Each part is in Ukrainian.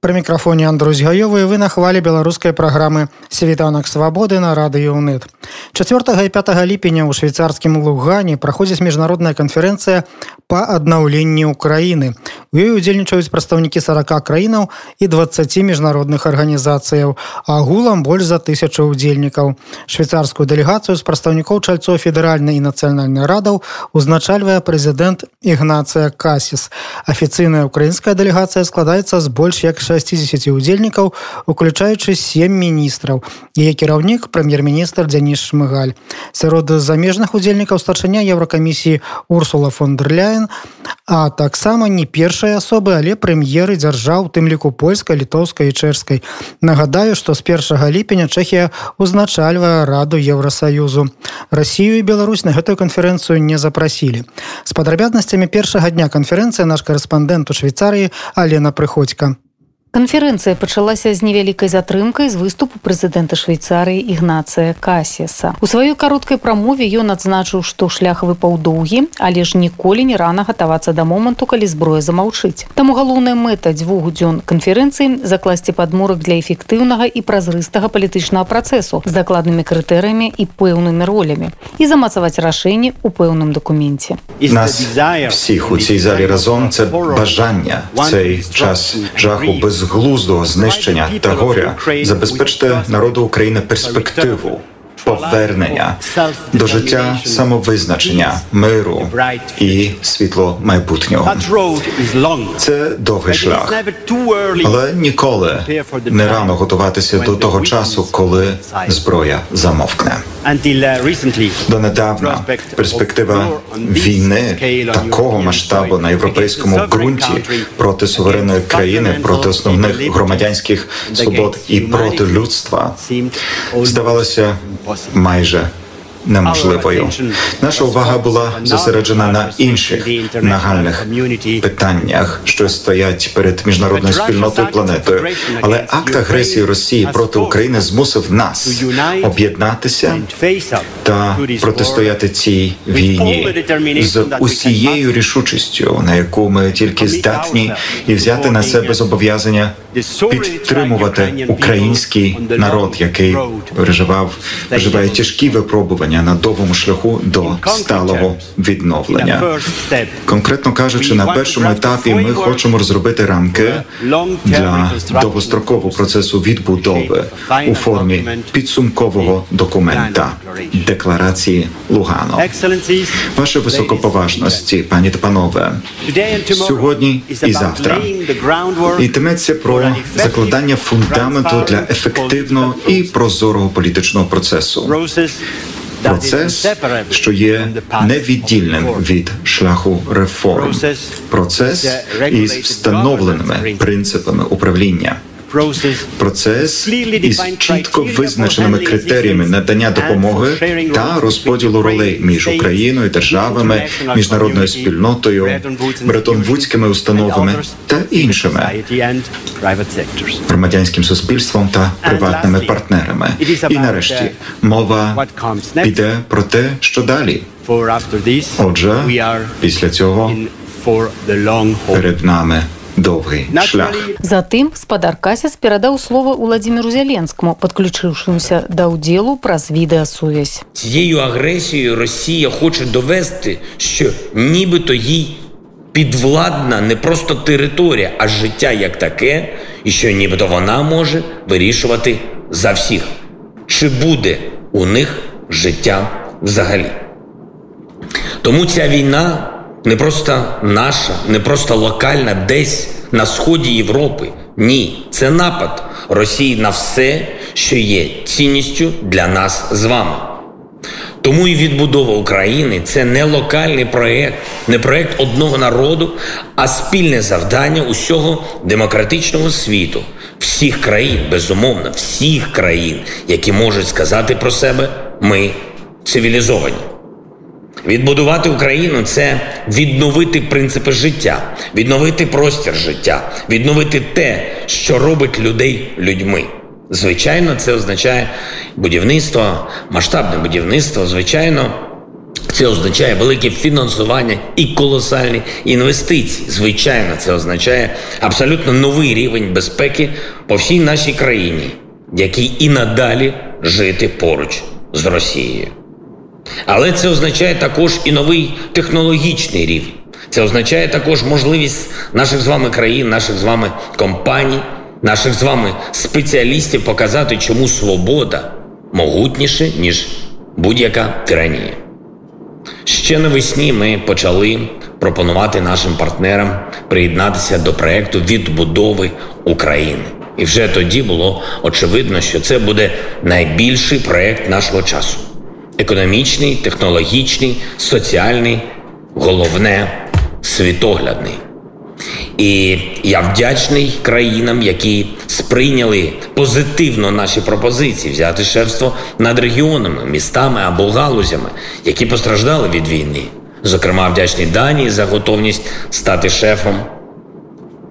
Пры мікрафоне Андрусь Гаёвы вы на хвале беларускай праграмы світанак свабоды на радыёнет. 4 і 5 ліпеня ў швейцарскім лугане праходзіць міжнародная канферэнцыя па аднаўленні ўкраіны. У ёй удзельнічаюць прадстаўнікі 40 краінаў і 20 міжнародных арганізацыяў, агулам больш за тысячу удзельнікаў. Швейцарскую дэлегацыю з прадстаўнікоў чальцоў федэральнай і нацыянальнай радаў узначальвае прэзідэнт Ігнацыя Касіс. Афіцыйная украінская дэлегацыя складаецца з больш як 60 удзельнікаў уключаючы сем міністраў яе кіраўнік прэм'ер-міністр дзяніш шмыгаль сярод замежных удзельнікаў старшыня еўракамісіі урсула фондерляен а таксама не першай асобы але прэм'еры дзяржаў тым ліку польскай літоўскай чэшскай. Нагадаю што з першага ліпеня чэхія узначальвае раду еўросаюзу Расію і Беларусь на гэтую канферэнцыю не запрасілі. З падрабязнасцямі першага дня канферэнцыі наш корэспандэнт у швейцарыі алена прыходька Канферэнцыя пачалася з невялікай затрымкай з выступу прэзідэнта швейцарыі ігнацыя касіса у сваёй кароткай прамове ён адзначыў што шлях выпаў доўгі але ж ніколі не рана гатавацца да моманту калі зброя замаўчыць таму галоўная мэта дзвюх дзён канферэнцыі закласці падмурак для эфектыўнага і празрыстага палітычнага працэсу з дакладнымі крытэрыямі і пэўнымі ролямі і замацаваць рашэнні ў пэўным дакуменце нас всіх у цій залі разом це бажання цей час жаху без безглуздого знищення та горя забезпечте народу України перспективу повернення до життя самовизначення, миру і світло майбутнього. Це довгий шлях, але ніколи не рано готуватися до того часу, коли зброя замовкне. Донедавна перспектива війни такого масштабу на європейському ґрунті проти суверенної країни, проти основних громадянських свобод і проти людства здавалося майже неможливою. Наша увага була зосереджена на інших нагальних питаннях, що стоять перед міжнародною спільнотою планетою. Але акт агресії Росії проти України змусив нас об'єднатися та протистояти цій війні з усією рішучістю, на яку ми тільки здатні, і взяти на себе зобов'язання підтримувати український народ, який переживав переживає тяжкі випробування на довгому шляху до сталого відновлення. Конкретно кажучи, на першому етапі ми хочемо розробити рамки для довгострокового процесу відбудови у формі підсумкового документа декларації Лугано. Ваше високоповажності, пані та панове, сьогодні і завтра йтиметься про закладання фундаменту для ефективного і прозорого політичного процесу. Процес, що є невіддільним від шляху реформ, процес із встановленими принципами управління. Процес із чітко визначеними критеріями надання допомоги та розподілу ролей між Україною, державами, міжнародною спільнотою, бретон-вудськими установами та іншими. громадянським суспільством та приватними партнерами. І нарешті мова піде про те, що далі. Отже, після цього перед нами довгий шлях. Затым спадар Касяс перадаў слова Уладзіміру Зяленскому, падключыўшымся да ўдзелу праз відэасувязь. Цією агресією Росія хоче довести, що нібито їй підвладна не просто територія, а життя як таке, і що нібито вона може вирішувати за всіх, чи буде у них життя взагалі. Тому ця війна не просто наша, не просто локальна, десь на сході Європи. Ні, це напад Росії на все, що є цінністю для нас з вами. Тому і відбудова України це не локальний проєкт, не проєкт одного народу, а спільне завдання усього демократичного світу, всіх країн, безумовно, всіх країн, які можуть сказати про себе ми цивілізовані. Відбудувати Україну це відновити принципи життя, відновити простір життя, відновити те, що робить людей людьми. Звичайно, це означає будівництво, масштабне будівництво. Звичайно, Це означає велике фінансування і колосальні інвестиції. Звичайно, це означає абсолютно новий рівень безпеки по всій нашій країні, який і надалі жити поруч з Росією. Але це означає також і новий технологічний рівень. Це означає також можливість наших з вами країн, наших з вами компаній, наших з вами спеціалістів показати, чому свобода могутніше, ніж будь-яка тиранія. Ще навесні ми почали пропонувати нашим партнерам приєднатися до проекту відбудови України. І вже тоді було очевидно, що це буде найбільший проект нашого часу: економічний, технологічний, соціальний, головне світоглядний. І я вдячний країнам, які сприйняли позитивно наші пропозиції взяти шефство над регіонами, містами або галузями, які постраждали від війни. Зокрема, вдячний Данії за готовність стати шефом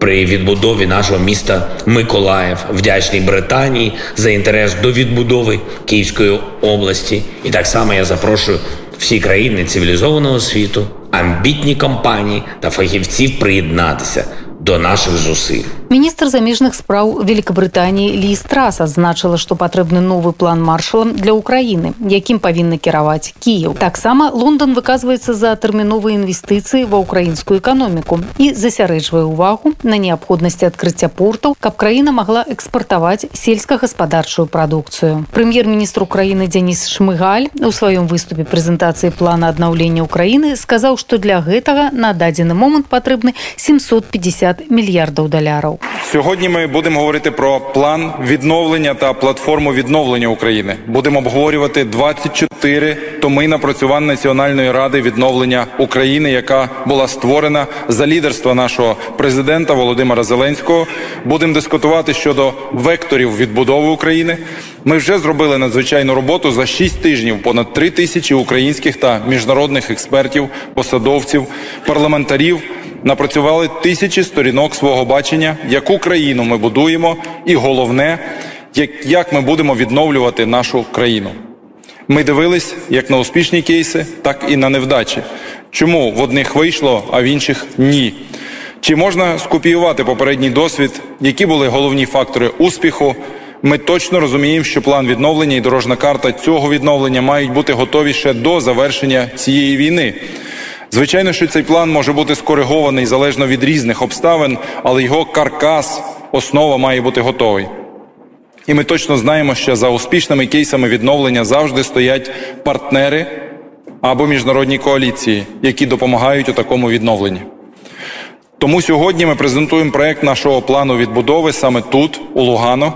при відбудові нашого міста Миколаїв, вдячний Британії за інтерес до відбудови Київської області. І так само я запрошую всі країни цивілізованого світу, амбітні компанії та фахівців приєднатися до наших зусиль. Міністр заміжных спраў Великабрытаніі Лі Страс адзначыла, што патрэбны новы план маршала для ўкраіны, якім павінны кіраваць Кіев. Таксама Лондон выказваецца за тэрміновыя інвестыцыі ва ўкраінскую эканоміку і засярэджвае ўвагу на неабходнасці адкрыцця портаў, каб краіна магла экспартаваць сельскагаспадарчую прадукцыю. Прэм'ер-міністр Украіны Дзяніс Шмыгаль у сваём выступе прэзентацыі плана аднаўлення Украіны сказаў, што для гэтага на дадзены момант патрэбны 750 мільярдаў даляраў. Сьогодні ми будемо говорити про план відновлення та платформу відновлення України. Будемо обговорювати 24 томи напрацювань Національної ради відновлення України, яка була створена за лідерства нашого президента Володимира Зеленського. Будемо дискутувати щодо векторів відбудови України. Ми вже зробили надзвичайну роботу за 6 тижнів. Понад 3 тисячі українських та міжнародних експертів, посадовців, парламентарів напрацювали тисячі сторінок свого бачення, яку країну ми будуємо, і головне, як, ми будемо відновлювати нашу країну. Ми дивились як на успішні кейси, так і на невдачі. Чому в одних вийшло, а в інших ні? Чи можна скопіювати попередній досвід, які були головні фактори успіху? Ми точно розуміємо, що план відновлення і дорожна карта цього відновлення мають бути готові ще до завершення цієї війни. Звичайно, що цей план може бути скоригований залежно від різних обставин, але його каркас, основа має бути готовий. І ми точно знаємо, що за успішними кейсами відновлення завжди стоять партнери або міжнародні коаліції, які допомагають у такому відновленні. Тому сьогодні ми презентуємо проект нашого плану відбудови саме тут, у Лугано.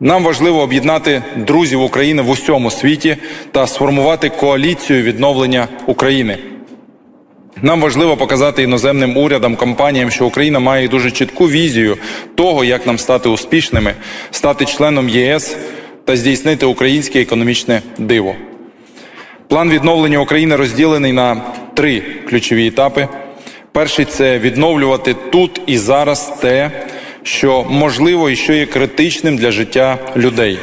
Нам важливо об'єднати друзів України в усьому світі та сформувати коаліцію відновлення України. Нам важливо показати іноземним урядам, компаніям, що Україна має дуже чітку візію того, як нам стати успішними, стати членом ЄС та здійснити українське економічне диво. План відновлення України розділений на три ключові етапи. Перший це відновлювати тут і зараз те, що можливо і що є критичним для життя людей.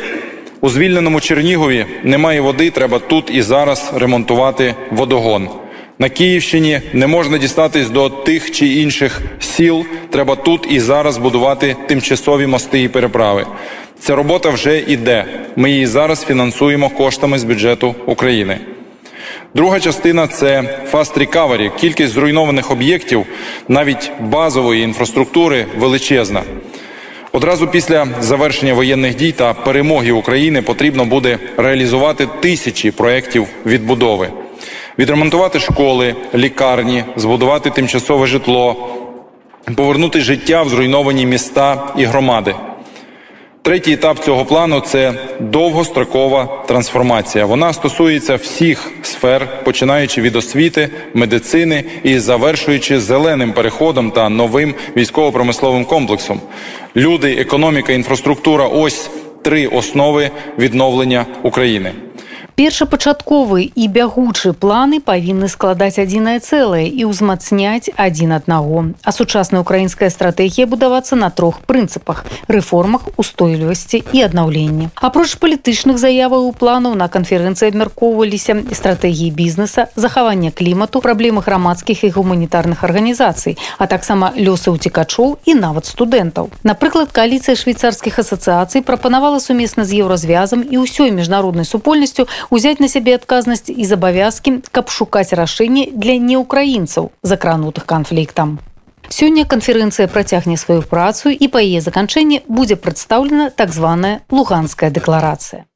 У звільненому Чернігові немає води, треба тут і зараз ремонтувати водогон. На Київщині не можна дістатись до тих чи інших сіл. Треба тут і зараз будувати тимчасові мости і переправи. Ця робота вже іде. Ми її зараз фінансуємо коштами з бюджету України. Друга частина це Fast Recovery. Кількість зруйнованих об'єктів, навіть базової інфраструктури, величезна. Одразу після завершення воєнних дій та перемоги України потрібно буде реалізувати тисячі проєктів відбудови відремонтувати школи, лікарні, збудувати тимчасове житло, повернути життя в зруйновані міста і громади. Третій етап цього плану це довгострокова трансформація. Вона стосується всіх сфер, починаючи від освіти, медицини і завершуючи зеленим переходом та новим військово-промисловим комплексом. Люди, економіка, інфраструктура ось три основи відновлення України першапачатковы і бягучы планы павінны складаць адзінае цэлае і ўзмацняць адзін аднаго а сучасная украінская стратэгія будавацца на трох прынцыпах рэформах устойлівасці і аднаўленні апроч палітычных заяваў у планаў на канферэнцыі абмяркоўваліся стратэгіі бізнеса захавання клімату праблемы грамадскіх і гуманітарных арганізацый а таксама лёсы ўцікачоў і нават студэнтаў напрыклад кааліцыя швейцарскіх асацыяцый прапанавала сумесна з еўразвязам і ўсёй міжнароднай супольнасцю узяць на сябе адказнасць і забавязкі каб шукаць рашэнне для неукраінцаў закранутых канфліктам Сёння канферэнцыя працягне сваю працу і па яе заканчэнні будзе прадстаўлена так званая луганская дэкларацыя.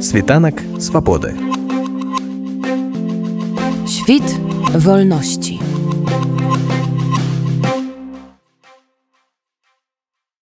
Світанак свабоды. Świt wolności.